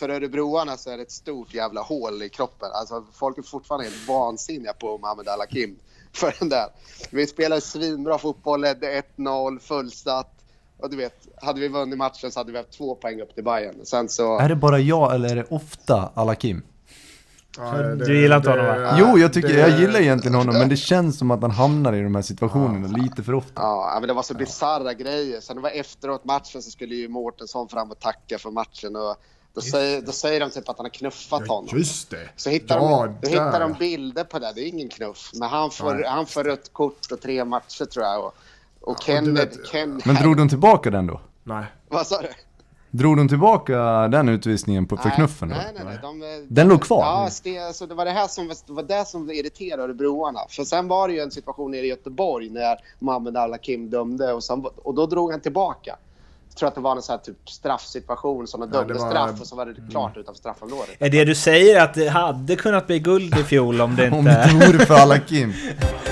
för örebroarna så är det ett stort jävla hål i kroppen. Alltså, folk är fortfarande helt vansinniga på Mohamed Al-Hakim för den där. Vi spelade svinbra fotboll, ledde 1-0, fullsatt. Och du vet, hade vi vunnit matchen så hade vi haft två poäng upp till Bayern. Sen så... Är det bara jag eller är det ofta Al-Hakim? Ja, du gillar inte honom va? Jo, jag tycker, jag gillar egentligen honom, men det känns som att han hamnar i de här situationerna lite för ofta. Ja, men det var så bisarra grejer. Sen det var efteråt matchen så skulle ju Mårtensson fram och tacka för matchen. Och då, säger, då säger de typ att han har knuffat Ja, honom. just det. Så hittar, Ja, de, då hittar de bilder på det. Det är ingen knuff. Men han får, han får rött kort och tre matcher tror jag. Och, och du Kenneth... vet- Ken, Men drog de tillbaka den då? Nej. Vad sa du? Drog de tillbaka den utvisningen på, för Nej, knuffen? Nej, nej, nej. De, de, Den låg kvar? Ja, det, alltså, det var det här som det var det som irriterade broarna. För sen var det ju en situation nere i Göteborg när Mohamed Al-Hakim dömde och, sen, och då drog han tillbaka. Jag tror att det var en sån här typ straffsituation som de Ja, dömde det var- straff och så var det klart utanför straffområdet. Är det du säger att det hade kunnat bli guld i fjol om det Om inte... det vore för Al-Hakim.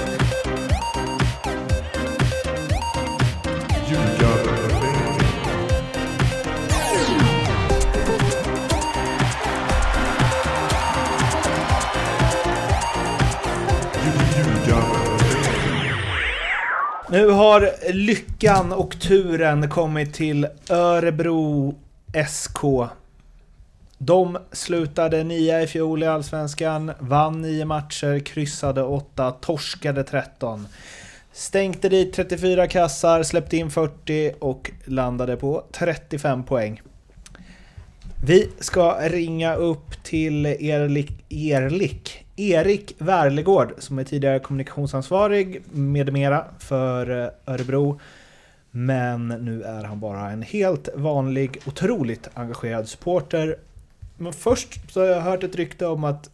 Nu har lyckan och turen kommit till Örebro SK. De slutade nia i fjol i Allsvenskan, vann nio matcher, kryssade åtta, torskade 13. Stänkte dit 34 kassar, släppte in 40 och landade på 35 poäng. Vi ska ringa upp till Erlik, Erlik, Erik Wärlegård som är tidigare kommunikationsansvarig med mera för eh, Örebro. Men nu är han bara en helt vanlig, otroligt engagerad supporter. Men först så har jag hört ett rykte om att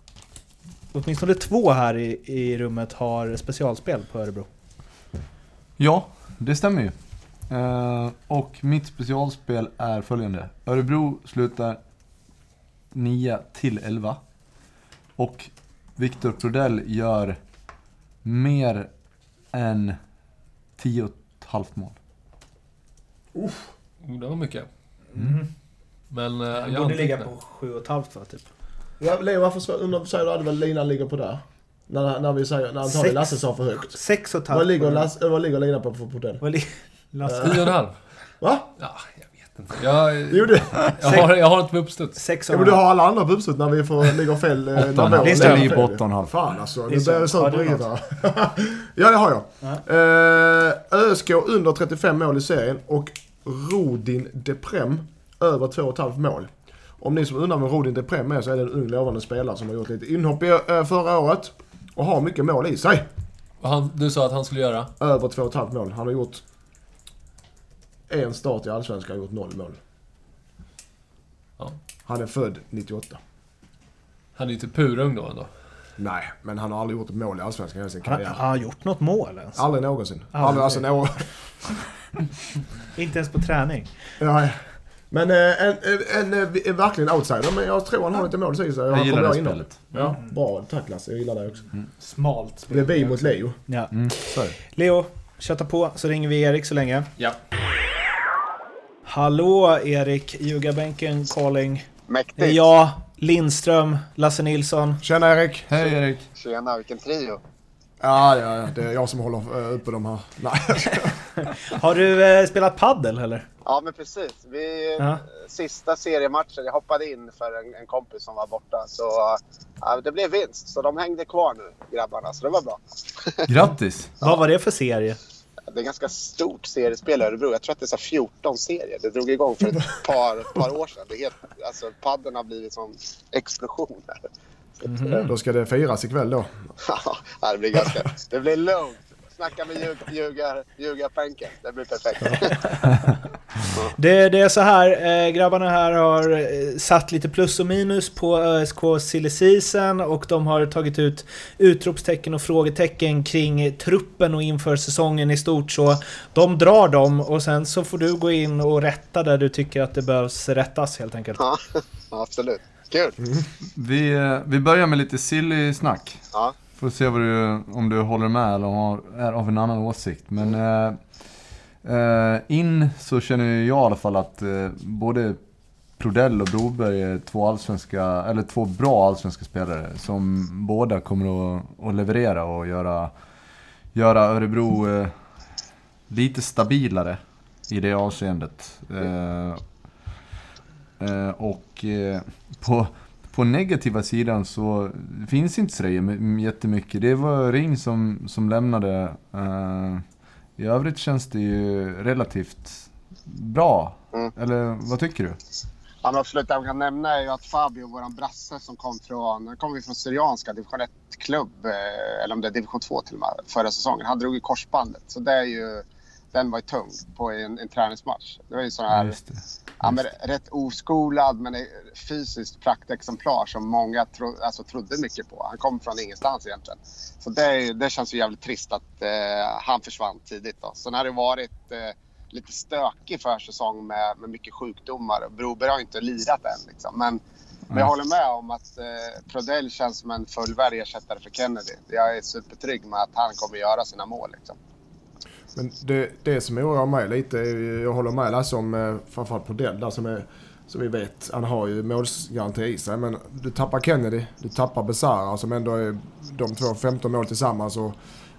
åtminstone två här i, i rummet har specialspel på Örebro. Ja, det stämmer ju. Eh, och mitt specialspel är följande. Örebro slutar 9 till 11. Och Viktor Prodell gör mer än 10,5 mål. Oh, det var mycket. Men eh, jag borde ligga på 7,5 va, typ. Ja, Leo, varför undrar- säger du att väl linan ligger på där? När, när vi säger, när antagligen Sex. Lasse sa för högt. 6,5. Vad ligger, Lasse, vad ligger linan på för Prodell? Vad li- Lasse? Tio och en halv. Va? Ja, jag Jo, det. jag, har, jag har inte på uppstuds. Sex Ja, men du har alla andra uppsut när vi får, ligger fel eh, när Åtta och en vår halv. Det Det är ligger på fel. 8,5. Fan alltså, Det nu börjar du riktigt här. Ja, det har jag. Eh, ÖSK under 35 mål i serien och Rodin Deprem över 2,5 mål. Om ni som undrar vem Rodin Deprem är så är det en ung lovande spelare som har gjort lite inhopp i, eh, förra året och har mycket mål i sig. Han, du sa att han skulle göra? Över 2,5 mål. Han har gjort en start i Allsvenskan och gjort noll mål. Ja. Han är född 98. Han är ju typ purung då ändå. Nej, men han har aldrig gjort ett mål i Allsvenskan i hela sin Har karriär. har han gjort något mål ens? Aldrig någonsin. Aldrig. Aldrig, alltså, Inte ens på träning? ja, men eh, en, en, en, en, en verkligen outsider, men jag tror han har lite mål i sig. så Jag han gillar det in spelet. Ja, bra. Tack Lasse, jag gillar det också. Smalt Det är vi mot Leo. Ja. Mm. Leo, kötta på så ringer vi Erik så länge. Ja. Hallå Erik, ljugarbänken calling. Mäktigt. jag, Lindström, Lasse Nilsson. Tjena Erik! Hej Erik. Tjena, vilken trio. Ja, ja, ja, det är jag som håller eh, uppe de här. Nej, Har du eh, spelat paddel eller? Ja, men precis. Vi, Ja. Sista seriematchen, jag hoppade in för en, en kompis som var borta. Så ja, det blev vinst. Så de hängde kvar nu, grabbarna. Så det var bra. Grattis. Vad var det för serie? Det är ganska stort seriespel i Örebro. Jag tror att det är så 14 serier. Det drog igång för ett par, par år sedan. Det är helt, alltså, padden har blivit som explosion. Så att, eh, då ska det firas ikväll då. ja, det blir ganska... Det blir lugnt. Snacka med ljug, ljugar, ljugarpänken. Det blir perfekt. Det, det är så här, eh, grabbarna här har eh, satt lite plus och minus på ÖSK silly season och de har tagit ut utropstecken och frågetecken kring truppen och inför säsongen i stort. Så de drar dem och sen så får du gå in och rätta där du tycker att det behövs rättas helt enkelt. Ja, absolut. Kul. Vi, eh, vi börjar med lite silly snack. Ja. Får se vad du, om du håller med eller har, är av en annan åsikt. Men eh, eh, Eh, in så känner jag i alla fall att eh, både Prodell och Broberg är två allsvenska, eller två bra allsvenska spelare som båda kommer att, att leverera och göra, göra Örebro eh, lite stabilare i det avseendet. Eh, eh, och eh, på, på negativa sidan så finns inte så jättemycket. Det var Ring som, som lämnade. Eh, i övrigt känns det ju relativt bra. Mm. Eller vad tycker du? Ja, men absolut, det man kan nämna är ju att Fabio, våran brasse som kom från, han kom ju från Syrianska division 1-klubb, eh, eller om det är division 2 till och med, förra säsongen. Han drog i korsbandet. Så det är ju, den var ju tung på en, en träningsmatch. Det var ju sån här, Just det. ja, men rätt oskolad men är fysiskt praktexemplar som många tro, alltså, trodde mycket på. Han kom från ingenstans egentligen. Så det, det känns ju jävligt trist att eh, han försvann tidigt. Då. Sen har det varit eh, lite stökig försäsong med, med mycket sjukdomar. Broberg har ju inte lirat än. Liksom. Men, men jag håller med om att eh, Prodell känns som en fullvärdig ersättare för Kennedy. Jag är supertrygg med att han kommer göra sina mål. Liksom. Men det, det som oroar mig lite, är- jag håller med Lasse om eh, framförallt framförallt Prodell där som är som vi vet, han har ju målsgaranti i sig. Men du tappar Kennedy, du tappar Besara som ändå är de två 15 mål tillsammans. Och,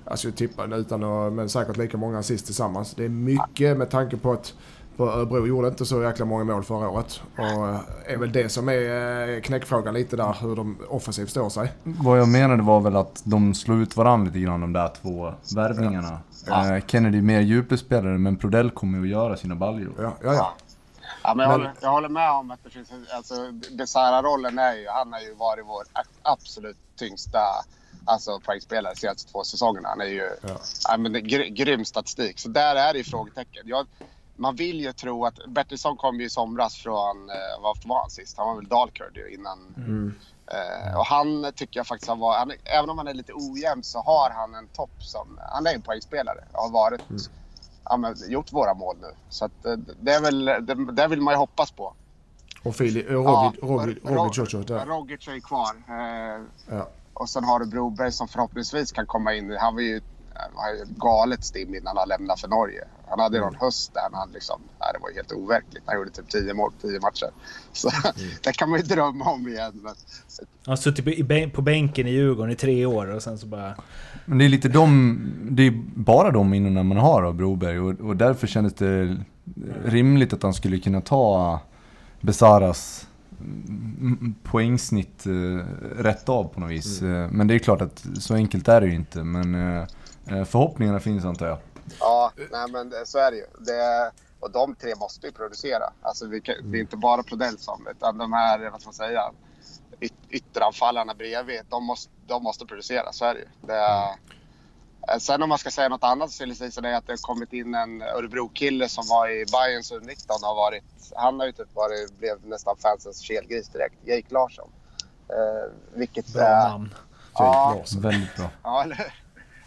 alltså jag tippar utan att, men säkert lika många assist tillsammans. Det är mycket med tanke på att på Örebro gjorde inte så jäkla många mål förra året. Och eh, är väl det som är eh, knäckfrågan lite där, hur de offensivt står sig. Vad jag menade var väl att de slår ut varandra lite grann de där två värvningarna. Eh, Kennedy är mer djupespelare men Prodell kommer ju att göra sina baljor. Ja, ja, ja. Ja, men jag, Men- Håller, jag håller med om att det finns... Alltså, Besara-rollen är ju... Han har ju varit vår absolut tyngsta alltså, poängspelare de senaste två säsongerna. Han är ju... Ja. Ja. men, det är gry, grym statistik. Så där är det ju frågetecken. Jag, man vill ju tro att... Bertilsson kom ju i somras från... Eh, vad var han sist? Han var väl Dalkurd innan... Eh, och han tycker jag faktiskt har varit... Han, även om han är lite ojämn så har han en topp som... Han är en poängspelare. och Har varit... Ja, men, gjort våra mål nu. Så att, eh, det, är väl, det, det vill man ju hoppas på. Och Filip, Rogic, Ja, Rogic, Ro- Rogic också. Där. Rogic är ju kvar. Eh, Ja. och sen har du Broberg som förhoppningsvis kan komma in. Han var ju, var ju galet stim innan han lämnade för Norge. Han hade någon höst där han liksom, nej, det var helt overkligt. Han gjorde typ 10 mål på 10 matcher. Så det kan man ju drömma om igen. Men, Han har suttit på bänken i Djurgården i tre år och sen så bara... Men det är lite de, det är bara de minnena man har av Broberg och, och därför kändes det rimligt att han skulle kunna ta Besaras mm, poängsnitt eh, rätt av på något vis. Eh, Men det är klart att så enkelt är det ju inte. Men eh, förhoppningarna finns antar jag. ja, nej, men det, så är det ju. Det, och de tre måste ju producera. Alltså, vi kan, det är inte bara Prodell som, utan de här, vad ska man säga, yt, ytteranfallarna bredvid, de måste, de måste producera. Så är det ju. Det, Eh, Sen om man ska säga något annat så är det så det att det har kommit in en Örebro-kille som var i Bayerns U19 har varit... Han har ju typ varit, blev nästan fansens kelgris direkt. Jake Larsson. Eh, vilket... Bra eh, namn. Ja, Väldigt bra. ja, eller,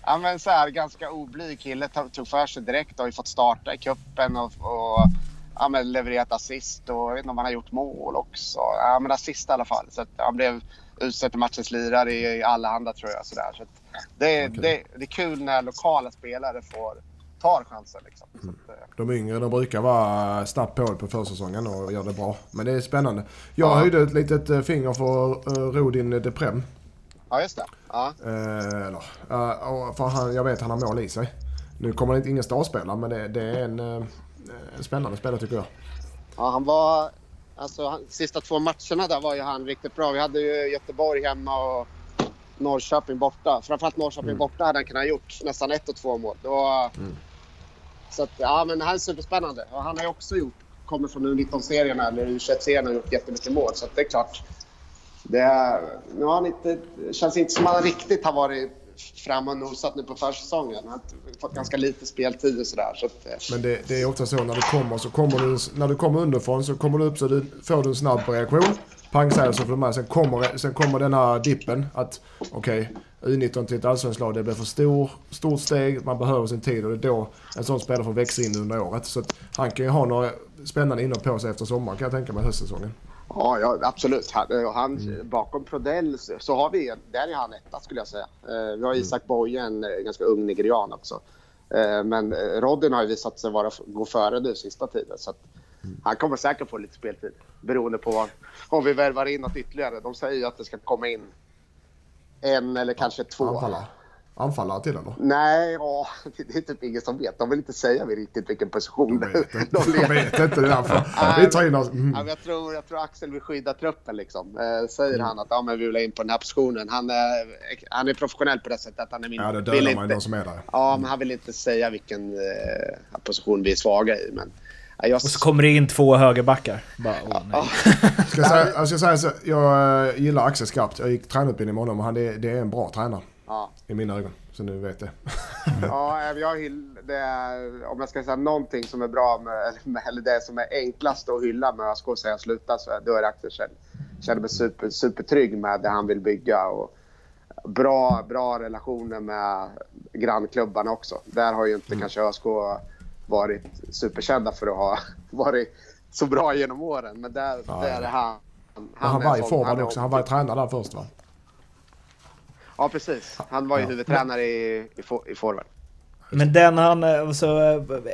ja, men så här, ganska oblyg kille. Tog, för sig direkt och har fått starta i kuppen och, och ja, men levererat assist. Och jag vet inte om han har gjort mål också. Ja, men assist i alla fall. Så han blev utsedd till matchens lirare i, andra tror jag. Så där. Så det, är- Okej. det, det är kul när lokala spelare får, tar chansen. Liksom. Så att, eh, De yngre de brukar vara snabbt på på försäsongen och gör det bra. Men det är spännande. Jag höjde ett litet eh, finger för uh, Rodin Deprem. Ja, just det. Ja. Eh, eller, eh, för han, jag vet han har mål i sig. Nu kommer det inte ingen startspelare men det, det är en, eh, en spännande spelare tycker jag. Ja, han var... Alltså, han, sista två matcherna där var ju han riktigt bra. Vi hade ju Göteborg hemma och Norrköping borta. Framförallt Norrköping borta hade han kunnat ha gjort nästan ett och två mål. Då, Så att, ja, men han är superspännande. Och han har ju också gjort, kommer från U19-serierna eller U21-serierna och gjort jättemycket mål. Så det är klart. Det, är, nu har han inte, känns inte som att han riktigt har varit fram och nosat nu på försäsongen. Han har fått ganska lite speltid och sådär. Så att, eh. Men det, det är ofta så när du kommer så kommer du, när du kommer underifrån så kommer du upp så du, får du en snabb reaktion. Pang säger så får du med. Sen kommer, sen kommer den här dippen att okej, U19 till ett allsvenskt lag det blir för stor, stort steg, man behöver sin tid och det är då en sån spelare får växa in under året. Så att han kan ju ha några spännande inhopp på sig efter sommaren kan jag tänka mig höstsäsongen. Ja, ja absolut. Han, eh, han, Bakom Prodell så- har vi där är han etta skulle jag säga. Eh, Vi har Isak Boye, en eh, ganska ung nigerian också. Men Rodin har ju visat sig vara, gå före nu sista tiden. Så att Han kommer säkert få lite speltid beroende på vad, om vi värvar in något ytterligare. De säger ju att det ska komma in en eller kanske två. Anfallare. Anfallare till eller? Nej, ja, det är typ ingen som vet. De vill inte säga riktigt vilken position Jag vet inte. de vet inte. Det är därför. Vi tar in oss. Mm. Ja, jag, tror, jag tror Axel vill skydda truppen. Liksom. Eh, säger han att ja, men vi vill ha in på den här positionen. Han är, han är professionell på det sättet att han är min, Ja, det dödar man inte, de som är där. Ja, men han vill inte säga vilken eh, position vi är svaga i. Men, ja, jag, Och så kommer det in två högerbackar. Bara, nej. Ska jag, säga, jag ska säga så, jag eh, gillar Axel skarpt. Jag gick tränarutbildning med honom och han är, det är en bra tränare. Ja, I mina ögon. Så nu vet det. ja, jag hyll, är, om jag ska säga någonting som är bra med, eller det som är enklast att hylla med ÖSK och säga sluta så då är det Axel Kjell. Känner mig super, supertrygg med det han vill bygga. Och bra, bra relationer med grannklubbarna också. Där har ju inte kanske ÖSK varit superkända för att ha varit så bra genom åren. Men där, Ja, där är han. Han är var i sån- forward också. Han var ju tränare där först va? Ja, precis. Han var ju Ja. huvudtränare i, i, for- i forward. Men den han, eh, så,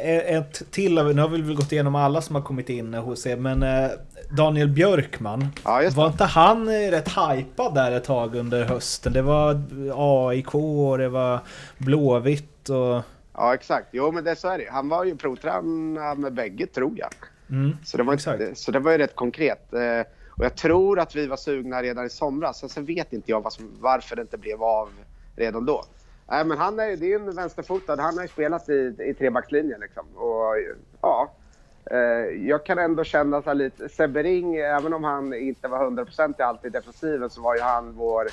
eh, ett till, nu har vi väl gått igenom alla som har kommit in hos er, men eh, Daniel Björkman. Ja. Var inte han eh, rätt hypad där ett tag under hösten? Det var AIK och det var Blåvitt och... Ja, exakt. Jo, men det så är det. Han var ju provtränare med bägge, tror jag. Mm, Så det var, exakt. så det var ju rätt konkret. Och jag tror att vi var sugna redan i somras. Sen så vet inte jag varför det inte blev av redan då. Nej, men han är, det är en vänsterfotad. Han har ju spelat i, i trebackslinjen. Liksom. Och, ja, eh, jag kan ändå känna så här lite... Sebbe Ring, även om han inte var 100% i allt i defensiven så var ju han vår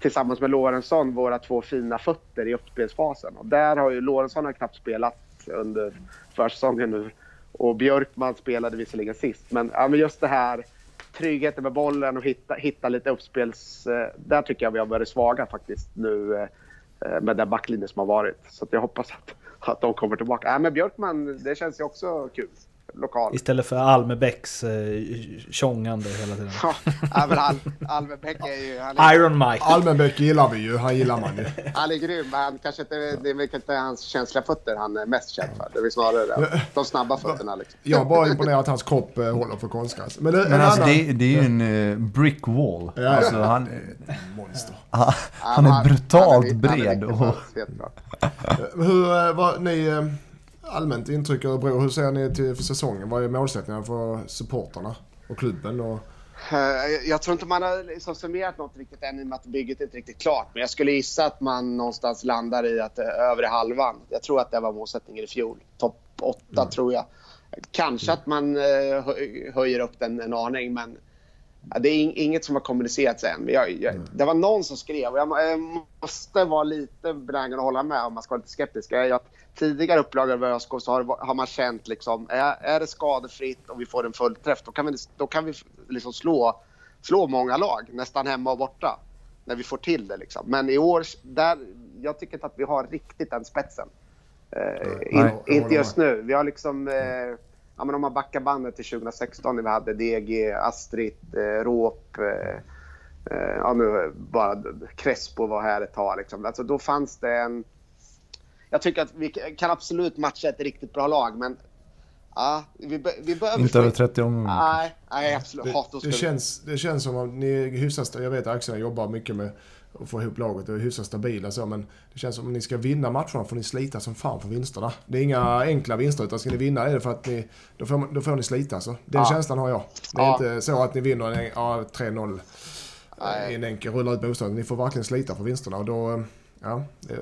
tillsammans med Lorentzon våra två fina fötter i uppspelsfasen. Och där har ju Lorentzon har knappt spelat under försäsongen nu. Och Björkman spelade visserligen sist. Men, ja, men just det här tryggheten med bollen och hitta, hitta lite uppspels... Eh, där tycker jag vi har varit svaga faktiskt nu eh, eh, med den backlinjen som har varit. Så att jag hoppas att, att de kommer tillbaka. Äh, men Björkman, det känns ju också kul. Lokal. Istället för Almebäcks eh, tjongande hela tiden. Ja, men Al, Alvebäck är ju... Han är, Iron Mike. Almenbäck gillar vi ju. Han gillar man ju. Han är grym, men han kanske inte, det är inte hans känsliga fötter han är mest känd för. Det är snarare. De snabba fötterna liksom. Jag är bara imponerad att hans kropp eh, håller för konstgräs. Men, det, en Men alltså annan... det, det är ju en eh, brick wall. Ja. Alltså han, Monster. han, han är brutalt han är bred riktigt och... vass, helt klart. Hur, eh, vad, ni, eh, allmänt intryck Örebro, hur ser ni till för säsongen? Vad är målsättningen för supporterna och klubben? Och, Eh, Jag tror inte man har liksom summerat något riktigt än i och med att bygget inte är riktigt klart. Men jag skulle gissa att man någonstans landar i att är övre halvan. Jag tror att det var målsättningen i fjol. Topp åtta tror jag. Kanske att man eh, hö- höjer upp den en aning men det är ing- inget som har kommunicerats än. Men Jag, jag, det var någon som skrev och jag må- jag måste vara lite benägen att hålla med om man ska vara lite skeptisk. att tidigare upplagor av ÖSK så har, har man känt liksom, är, är det skadefritt och vi får en fullträff då kan vi, då kan vi liksom slå, slå många lag, nästan hemma och borta. När vi får till det liksom. Men i år, där, jag tycker inte att vi har riktigt den spetsen. Eh, in, Nej, jag inte just nu. Vi har liksom... Eh, ja, men om man backar bandet till 2016 när vi hade DG, Astrid, eh, Råp. Eh, eh, ja, nu bara Crespo var här ett tag. Liksom. Alltså, då fanns det en... Jag tycker att vi kan absolut matcha ett riktigt bra lag, men... Ja, vi, be, vi behöver... Inte över 30 omgångar. Nej, nej absolut. det, det, känns, det känns som att ni är hyfsat, jag vet att Axel jobbar mycket med att få ihop laget och är hyfsat stabila så men det känns som att ni ska vinna matcherna får ni slita som fan för vinsterna. Det är inga enkla vinster utan ska ni vinna är det för att ni, då får, då får ni slita alltså. Den Ja. känslan har jag. Det är Ja. inte så att ni vinner en, ja, 3-0 Nej. i en enkel, rulla ut bostaden. Ni får verkligen slita för vinsterna och då, ja. Det,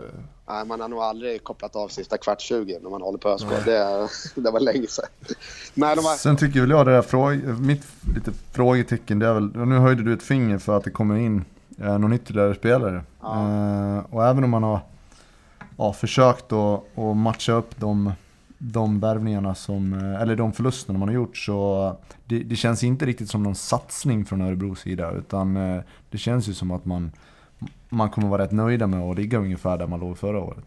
Nej, man har nog aldrig kopplat av sista kvart 20 när man håller på ÖSK. Det, det var länge sedan. De har, Sen tycker väl jag det där fråg, mitt lite frågetecken det är väl, och nu höjde du ett finger för att det kommer in eh, någon ytterligare spelare. Eh, och även om man har ja, försökt att, att matcha upp de, de värvningarna som, eh, eller de förlusterna man har gjort så det, det känns inte riktigt som någon satsning från Örebros sida utan eh, det känns ju som att man, man kommer vara rätt nöjda med att ligga ungefär där man låg förra året.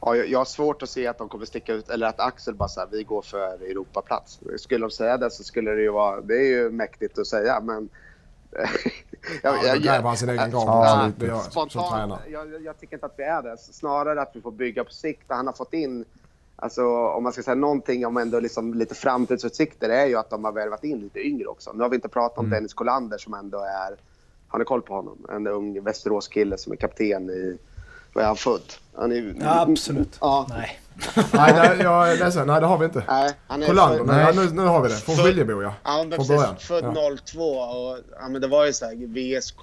ja, jag jag har svårt att se att de kommer sticka ut, eller att Axel bara säger vi går för Europaplats. Skulle de säga det så skulle det ju vara, det är ju mäktigt att säga men... ja, då gräver han sin egen grav. Ja, det gör, Spontant, jag, jag- jag tycker inte att vi är det. Snarare att vi får bygga på sikt. Han har fått in Alltså, om man ska säga någonting om ändå liksom lite framtidsutsikter är ju att de har värvat in lite yngre också. Nu har vi inte pratat om Dennis Kolander som ändå är, har ni koll på honom? En ung Västeråskille som är kapten i, vad är han född? Han är, Ja, absolut. Ja. Nej. Nej, nej, jag är ledsen. Nej, det har vi inte. Nej, han är Kolander, född- nej, nu, nu har vi det. Från Skiljebo ja. Ja, men Från precis. början. Född Ja. 02 och ja, men det var ju så här, VSK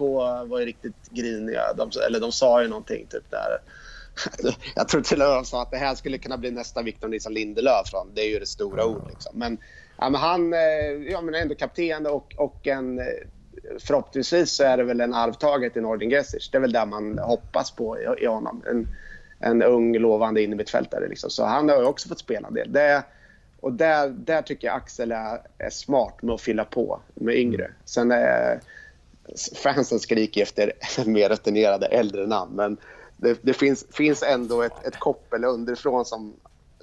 var ju riktigt griniga. De, eller de sa ju någonting typ där. Jag tror till och med de sa att det här skulle kunna bli nästa Victor Nilsson Lindelöf. Från. Det är ju det stora ord liksom. Men, ja, men han eh, ja, men är ändå kapten och, och en eh, förhoppningsvis så är det väl en arvtagare till Nordin Gesic. Det är väl det man hoppas på i, i honom. En, en ung lovande innermittfältare liksom. Så han har ju också fått spela en del. Det, och där, där tycker jag Axel är, är smart med att fylla på med yngre. Sen är fansen skriker efter mer rutinerade äldre namn. Men det, det finns, finns ändå ett, ett koppel underifrån som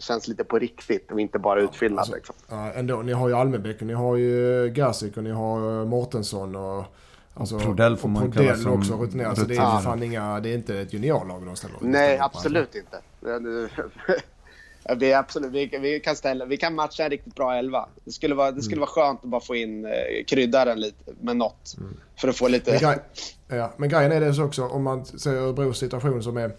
känns lite på riktigt och inte bara utfyllnad. Liksom. Ja, ändå. Ni har ju Almebäck och ni har ju Gazic och ni har eh, Mårtensson och... Alltså, Prodell får man och kalla Prodell som också rutinerad. Så det är fan inga... Det är inte ett juniorlag de ställer Nej, absolut inte. Det är absolut, vi, vi, kan ställa, vi kan matcha en riktigt bra elva. Det skulle vara, det skulle vara skönt att bara få in eh, kryddaren lite med något. För att få lite... Men, grej, ja, men grejen är det så också om man ser Örebros situation som är...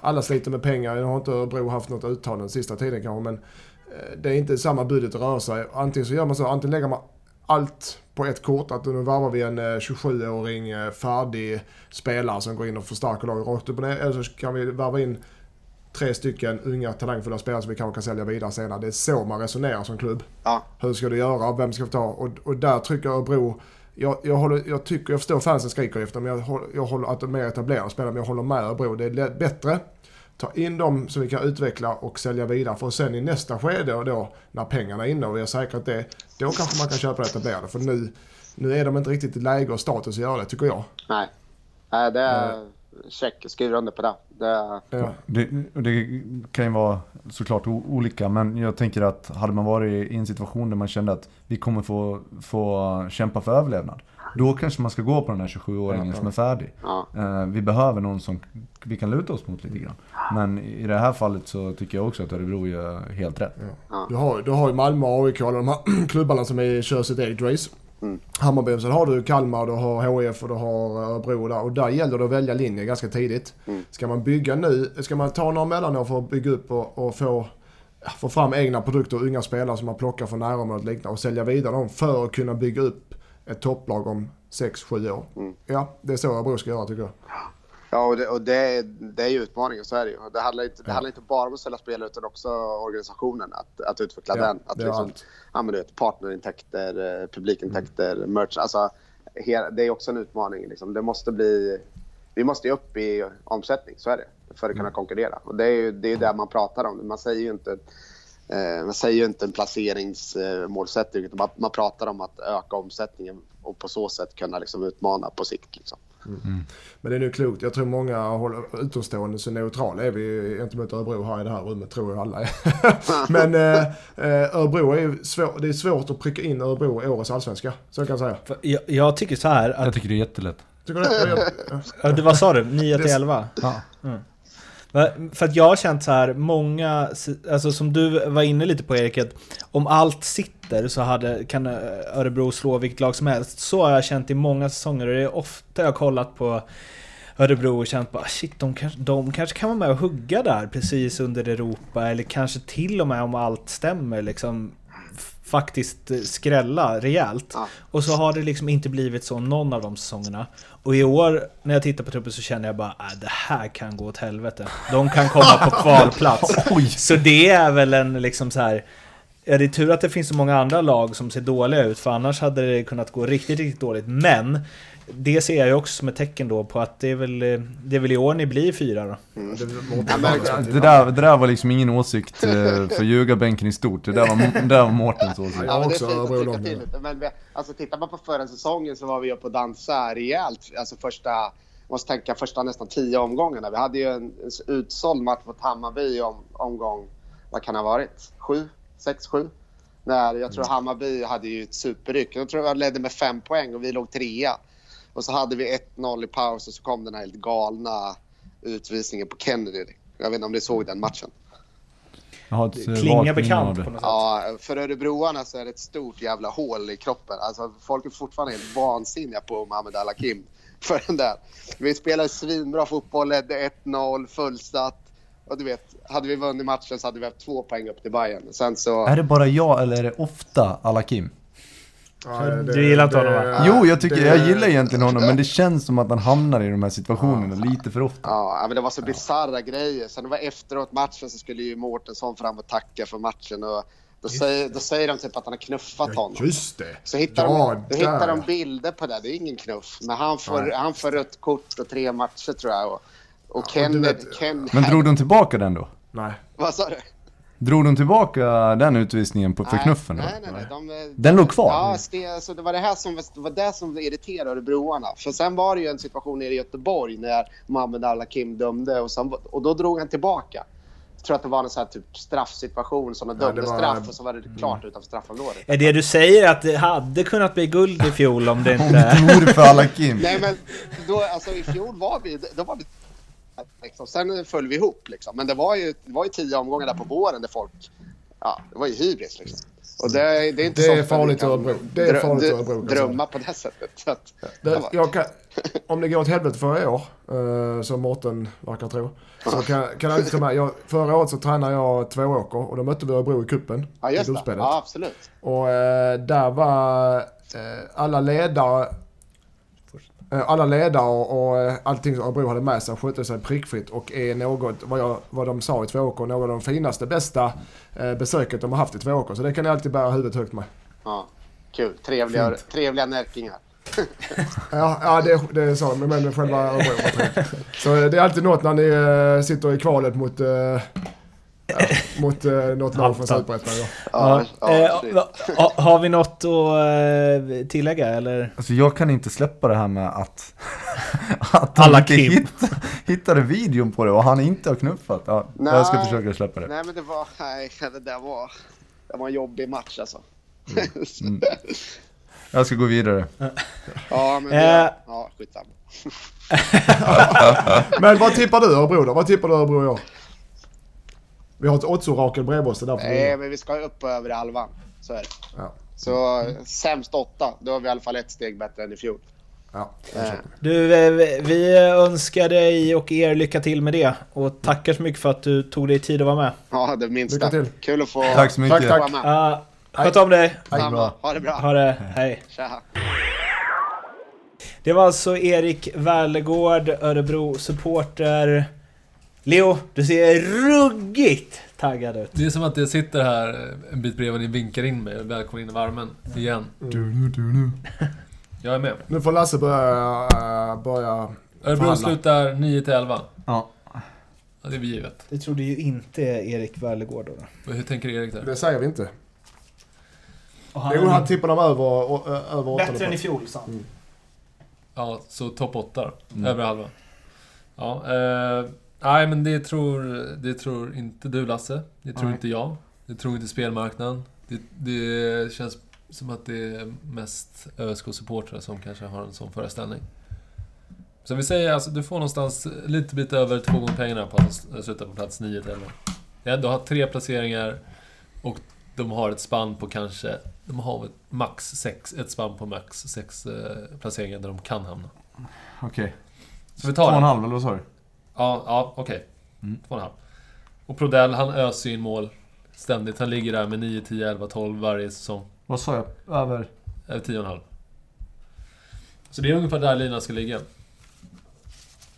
Alla sliter med pengar. Nu har inte Örebro haft något uttal den sista tiden kanske men eh, det är inte samma budget att röra sig. Antingen så gör man så, antingen lägger man allt på ett kort. Att nu varvar vi en eh, 27-åring eh, färdig spelare som går in och förstärker laget rakt upp och ner. Eller så kan vi varva in tre stycken unga talangfulla spelare som vi kanske kan sälja vidare senare. Det är så man resonerar som klubb. Ja, Hur ska du göra? Vem ska vi ta? Och, och där trycker Örebro... Jag, jag, håller, jag, tycker, jag förstår fansen skriker efter men jag, håller- jag håller att de mer etablerade spelare. Men jag håller med Örebro. Det är bättre. Ta in dem som vi kan utveckla och sälja vidare. För sen i nästa skede och då när pengarna är inne och vi har säkrat det. Då kanske man kan köpa det etablerade. För nu, nu är de inte riktigt i läge och status att göra det tycker jag. nej. Nej, det är... Check, skriver under på det. det Ja. Det, det kan ju vara såklart olika, men jag tänker att hade man varit i en situation där man kände att vi kommer få, få kämpa för överlevnad. Då kanske man ska gå på den här 27-åringen Ja, som är färdig. ja. Eh, vi behöver någon som vi kan luta oss mot lite grann. Men i det här fallet så tycker jag också att Örebro gör helt rätt. Du har, du har ju Malmö och AIK, alla de här klubbarna som är, kör sitt eget race. Hammarby, sen har du Kalmar, du har HIF och du har Örebro där. Och där gäller det att välja linje ganska tidigt. Ska man bygga nu, ska man ta några mellanår för att bygga upp och, och få, få fram egna produkter och unga spelare som man plockar från närområdet och liknande och sälja vidare dem för att kunna bygga upp ett topplag om 6-7 år. Ja, det är så Örebro ska göra tycker jag. Ja, och det, och det, är- det är ju utmaningen, så är det ju. Det handlar, inte, det handlar inte bara om att sälja spelare utan också organisationen, att, att utveckla Ja, den. Att liksom, allt. ja, men du vet, partnerintäkter, eh, publikintäkter, merch. Alltså, det är också en utmaning. Liksom. Det måste bli, vi måste ju upp i omsättning, så är det. För att kunna konkurrera. Och det är ju det är där man pratar om. Man säger ju inte, eh, man säger ju inte en placeringsmålsättning, utan man, man pratar om att öka omsättningen och på så sätt kunna liksom, utmana på sikt. Liksom. Men det är nu klokt. Jag tror många håller utomstående så neutrala är vi gentemot Örebro här i det här rummet, tror jag alla är. Men eh, eh, Örebro är svår, det är svårt att pricka in Örebro i årets allsvenska. Så kan jag säga. För Jag, jag tycker så här att... Jag tycker det är jättelätt. Tycker du det? Jag, jag, Ja, det- vad sa du? 9 till Det- 11? Ja. Va- för att jag har känt så här, många, alltså som du var inne lite på Erik, att om allt sitter så hade, kan eh, Örebro slå vilket lag som helst. Så har jag känt i många säsonger och det är ofta jag har kollat på Örebro och känt bara ah, shit, de kanske, de kanske kan vara med och hugga där precis under Europa eller kanske till och med om allt stämmer liksom faktiskt eh, skrälla rejält. Ja. Och så har det liksom inte blivit så någon av de säsongerna. Och i år när jag tittar på truppen så känner jag bara att det här kan gå åt helvete. De kan komma på kvalplats. Så det är väl en liksom så här. Ja, det är tur att det finns så många andra lag som ser dåliga ut, för annars hade det kunnat gå riktigt, riktigt dåligt. Men det ser jag ju också som ett tecken då på att det är väl, eh, det är väl i år ni blir fyra då. det, Ja, det, där, det där var liksom ingen åsikt eh, för ljugarbänken i stort. Det där var, det där var Mårtens åsikt. Ja. Men det också är fint att till lite. Men vi, alltså, tittar man på förra säsongen så var vi uppe och dansa rejält. Alltså första, måste tänka första nästan tio omgångarna. Vi hade ju en, en utsåld match mot Hammarby om, omgång, vad kan det ha varit? Sju? Sex, sju? När jag tror Hammarby hade ju ett superryck. Jag tror jag ledde med fem poäng och vi låg trea. Och så hade vi 1-0 i paus och så kom den här helt galna utvisningen på Kennedy. Jag vet inte om ni såg den matchen. Eh, Klingar bekant det. på något sätt. Ja, för örebroarna så är det ett stort jävla hål i kroppen. Alltså, folk är fortfarande helt vansinniga på Mohamed Al Hakim för den där. Vi spelade svinbra fotboll, ledde 1-0, fullsatt. Och du vet, hade vi vunnit matchen så hade vi haft två poäng upp till Bayern. Sen så... Är det bara jag eller är det ofta Alakim? Ja, Du gillar inte honom, va? Jo, jag tycker, det- jag gillar egentligen honom, men det känns som att han hamnar i de här situationerna lite för ofta. Ja, men det var så bisarra grejer. Sen det var efteråt matchen så skulle ju Mårtensson fram och tacka för matchen. Och då, säger, då säger de typ att han har knuffat honom. Just det. Så hittar, Ja, de, då hittar de bilder på det. Det är ingen knuff. Men han får, han får rött kort och tre matcher tror jag. Och, och du Kennedy... vet- Ken, Men drog de tillbaka den då? Nej. Vad sa du? Drog de tillbaka den utvisningen på, för knuffen då? Nej, nej, nej. De, de, Den låg kvar? Ja, det, alltså, det var det här som, det var det som irriterade örebroarna. För sen var det ju en situation nere i Göteborg när Mohamed Al Hakim dömde och, sen, och då drog han tillbaka. Jag tror att det var en sån här typ straffsituation som de Ja, dömde det var- straff och så var det klart utanför straffområdet. Är det du säger att det hade kunnat bli guld i fjol om det Om inte... det inte vore för Alakim. Nej men då, alltså i fjol var vi, då var vi liksom, sen föll vi ihop liksom. Men det var ju, det var ju tio omgångar där på våren där folk, ja det var ju hybris liksom. Och det, det är inte Det är farligt i Örebro. Det är farligt i drö- Örebro, Drömma på det sättet. Så att, Det, jag kan, om det går åt helvete för i år, eh, som Mårten verkar tro, så kan, kan jag inte ta med. Jag, förra året så tränade jag Tvååker och då mötte vi Örebro i cupen. ja i just det, gruppspelet. ja absolut. Och eh, där var eh, alla ledare alla ledare och, eh, allting som Örebro hade med sig skötte sig prickfritt och är något, vad, jag, vad de sa i Tvååker, något av de finaste, bästa eh, besöket de har haft i Tvååker. Så det kan jag alltid bära huvudet högt med. Ja, kul, trevliga, trevliga närkingar. Ja, ja det, det är så, men, själva Örebro. Så eh, det är alltid något när ni eh, sitter i kvalet mot, eh, ja, mot eh, något lag från. Superettan. Ja. Ja, ja, Eh, har vi något att eh, tillägga eller? Alltså jag kan inte släppa det här med att, att de inte Alakim. hitt, hittade videon på det och han inte har knuffat. Ja, jag ska Nej. försöka släppa det. Nej men det var, nej det där var, det var en jobbig match alltså. Mm. Jag ska gå vidare. ja men Eh. det, ja skitsamma. Men vad tippar du Örebro då? Vad tippar du Örebro i år? Vi har ett oddsorakel bredvid oss, det är därför vi- Nej men vi ska upp över halvan, så är det. Ja. Så eh, sämst åtta, då har vi i alla fall ett steg bättre än i fjol. Ja, Du, eh, vi önskar dig och er lycka till med det. Och tackar så mycket för att du tog dig tid att vara med. Ja, det minsta. Lycka till. Kul att få Tack så mycket. Tack, tack. vara med. Uh, sköt om dig. Samma. bra. Ha det bra. Ha det. Hej. Tja. Det var alltså Erik Wärlegård, Örebro-supporter. Leo, du ser ruggigt taggad ut. Det är som att jag sitter här en bit bredvid och ni vinkar in mig. Välkommen in i värmen. Igen. Du nu, du nu. Jag är med. Nu får Lasse börja... äh, börja Örebro slutar 9 till 11. Ja. Ja, det är givet. Det trodde ju inte Erik Wärlegård då. Hur tänker Erik där? det säger vi inte. Och Jo, han tippar dem över, och, över åttonde Bättre än i fjol, sa han. Ja, så topp 8 Mm. Över halva. Ja, eh, nej men det tror, det tror inte du Lasse. Det tror Nej. inte jag. Det tror inte spelmarknaden. Det, det känns som att det är mest ÖSK-supportrar som kanske har en sån föreställning. Så vi säger alltså, du får någonstans lite bit över två gånger pengarna på att de slutar på plats 9 till 11. Ja, du har tre placeringar och de har ett spann på kanske... De har max sex, ett spann på max sex eh, placeringar där de kan hamna. Okej. Så vi Två och tar en halv, eller vad sa du? Ja, ja okej. Mm. Två och en halv. Och Prodell, han öser in mål ständigt. Han ligger där med 9, 10, 11, 12 varje säsong. Vad sa jag? Över? Eller 10 och en halv. Så det är ungefär där linan ska ligga.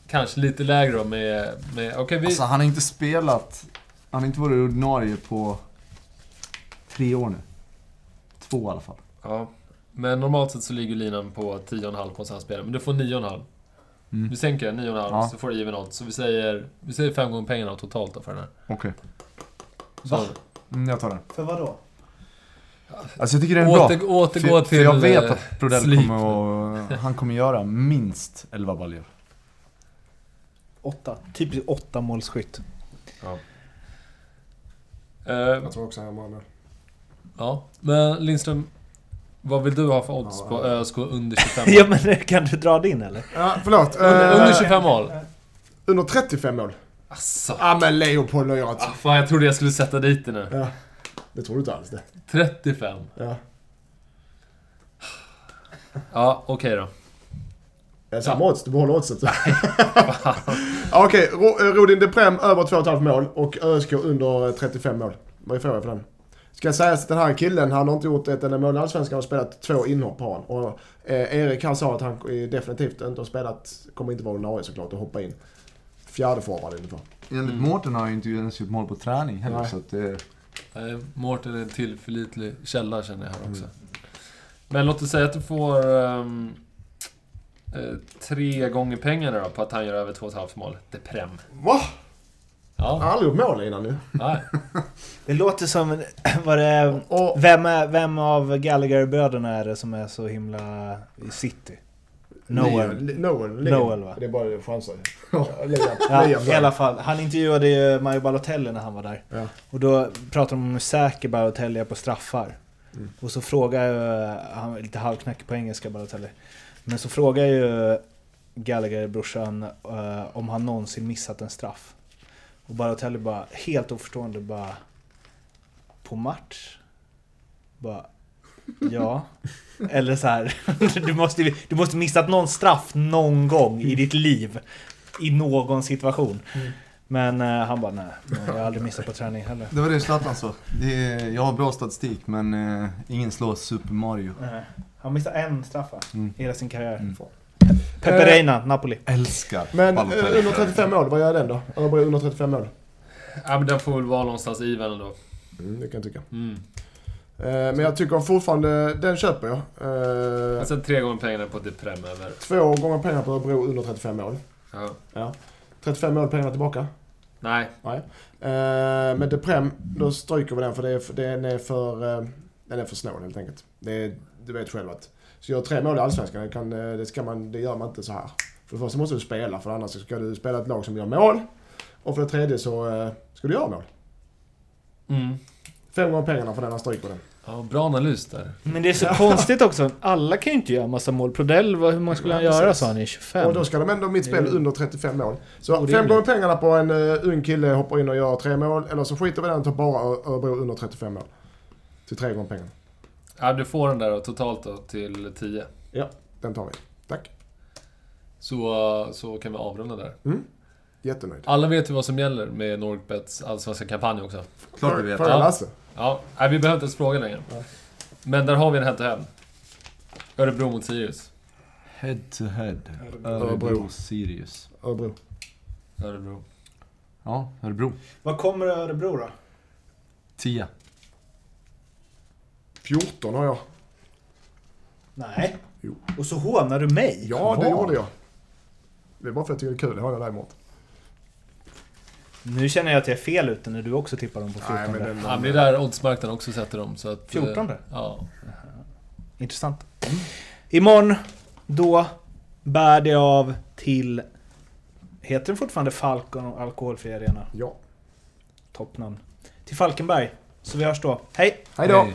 Kanske lite lägre då med... med okej, vi... Alltså han har inte spelat... Han har inte varit ordinarie på tre år nu. Två i alla fall. Ja. Men normalt sett så ligger linan på 10,5 på en sån här spelare. Men du får 9,5. Mm. Vi sänker den 9,5 Ja. så får du even odds. Så vi säger, vi säger fem gånger pengarna totalt då för den här. Okej. Så, Mm, jag tar den. För vad då? Alltså jag tycker den är bra. Åter, återgå för, till... för jag vet eh, att Brodell sleep. kommer att... Han kommer göra minst 11 baljor. Åtta. Typiskt åtta målskytt. Eh, Jag tror också han var med. ja, men Lindström. Vad vill du ha för odds Ja, på ja. ÖSK under 25 mål? ja men kan du dra din eller? Ja, förlåt. Under, Eh, under 25 mål? under 35 mål. Asså. Ja men Leopold har gjort. Ah, fan, jag trodde jag skulle sätta dit det nu. Ja. Det tror du inte alls det. 35. Ja. Ja, okej då. Ja, samma odds, du behåller oddset. Ja, Okej, eh, Rodin Deprem över 2,5 mål och ÖSK under eh, 35 mål. Vad får jag för den? Ska sägas att den här killen, han har inte gjort ett enda mål i Allsvenskan, han har spelat två inhopp har han. Och eh, Erik han sa att han eh, definitivt inte har spelat, kommer inte vara ordinarie såklart, och hoppa in. Fjärde forward ungefär. Enligt Mårten har han ju inte ens gjort mål på träning heller Nej. så att det... Nej, Mårten är en tillförlitlig källa känner jag här också. Men låt oss säga att du får eh, tre gånger pengarna då på att han gör över 2,5 mål. Deprem. Va? Han Ja, har aldrig gjort mål innan nu. nej. Det låter som... Vad det är, Och, vem, är, vem av Gallagher-bröderna är det som är så himla i city? Noel. Noel. Noel, va? Det är bara chanser. Ja, i alla fall. Han intervjuade ju Mario Balotelli när han var där. Ja. Och då pratade de om hur säker Balotelli är på straffar. Mm. Och så frågar ju, han lite halvknackig på engelska Balotelli. Men så frågar ju Gallagher, brorsan, eh, om han någonsin missat en straff. Och Balotelli bara, helt oförstående, bara... På match? Bara... Ja. Eller så här, du måste, du måste missat någon straff någon gång i ditt liv. I någon situation. Men eh, han bara, nej, jag har aldrig missat på träning heller. Det var det Zlatan sa. Jag har bra statistik men eh, ingen slår Super Mario. Nej. Han missade en straff? Mm. I hela sin karriär. Mm. Pepe Reina, Napoli. Älskar Men eh, Balotelli. under 35 mål, vad gör den då? Örebro under 35 mål? Ja, men den får väl vara någonstans i väl ändå. Mm, det kan jag tycka. Mm. Eh, men jag tycker fortfarande, den köper jag. Eh, sen tre gånger pengarna på Deprem över. två gånger pengar på Örebro under 35 mål. Ja. Ja. 35 mål pengarna tillbaka. Nej. Nej. Eh, men Deprem, då stryker vi den för, det är, för den är för, eh, den är för snål helt enkelt. Det är, du vet själv att, så gör tre mål i Allsvenskan, det, kan, eh, det, ska man, det gör man inte så här. För det första måste du spela, för annars ska du spela ett lag som gör mål. Och för det tredje så eh, ska du göra mål. Mm. Fem gånger pengarna för den, han stryker den. Ja, bra analys där. Men det är så konstigt också. Alla kan ju inte göra massa mål. Prodell, vad- hur många skulle han Ja, göra sa han i 25? Och då ska de ändå mitt spel under 35 mål. Så fem Orimligt. gånger pengarna på en uh, ung kille hoppar in och gör tre mål. Eller så skiter vi i den och tar bara Örebro under 35 mål. Till tre gånger pengarna. Ja, du får den där då, totalt då till 10. Den tar vi. Tack. Så, så kan vi avrunda där. Jättenöjd. Alla vet ju vad som gäller med Norgbets allsvenska kampanj också. Klart vi vet. Fråga Ja. Ja, nej, vi behöver inte ens fråga längre. Men där har vi en head to head. Örebro mot Sirius. Head to head. Örebro. Örebro Sirius. Örebro. Örebro. Ja, Örebro. Vad kommer Örebro då? 10. 14 har jag. Nej. Jo. Och så hånar du mig? Ja, det gjorde jag. Det är bara för att jag tycker det är kul. Det har jag däremot. Nu känner jag att jag är fel ute när du också tippar dem på 14. Nej, men den, Ja, men det är där oddsmarknaden också sätter dem. Så att, eh, 14? Ja. Intressant. Imorgon, då bär det av till... Heter den fortfarande Falcon och Alkoholfri Arena? Ja. Toppnamn. Till Falkenberg. Så vi hörs då. Hej! Hej då!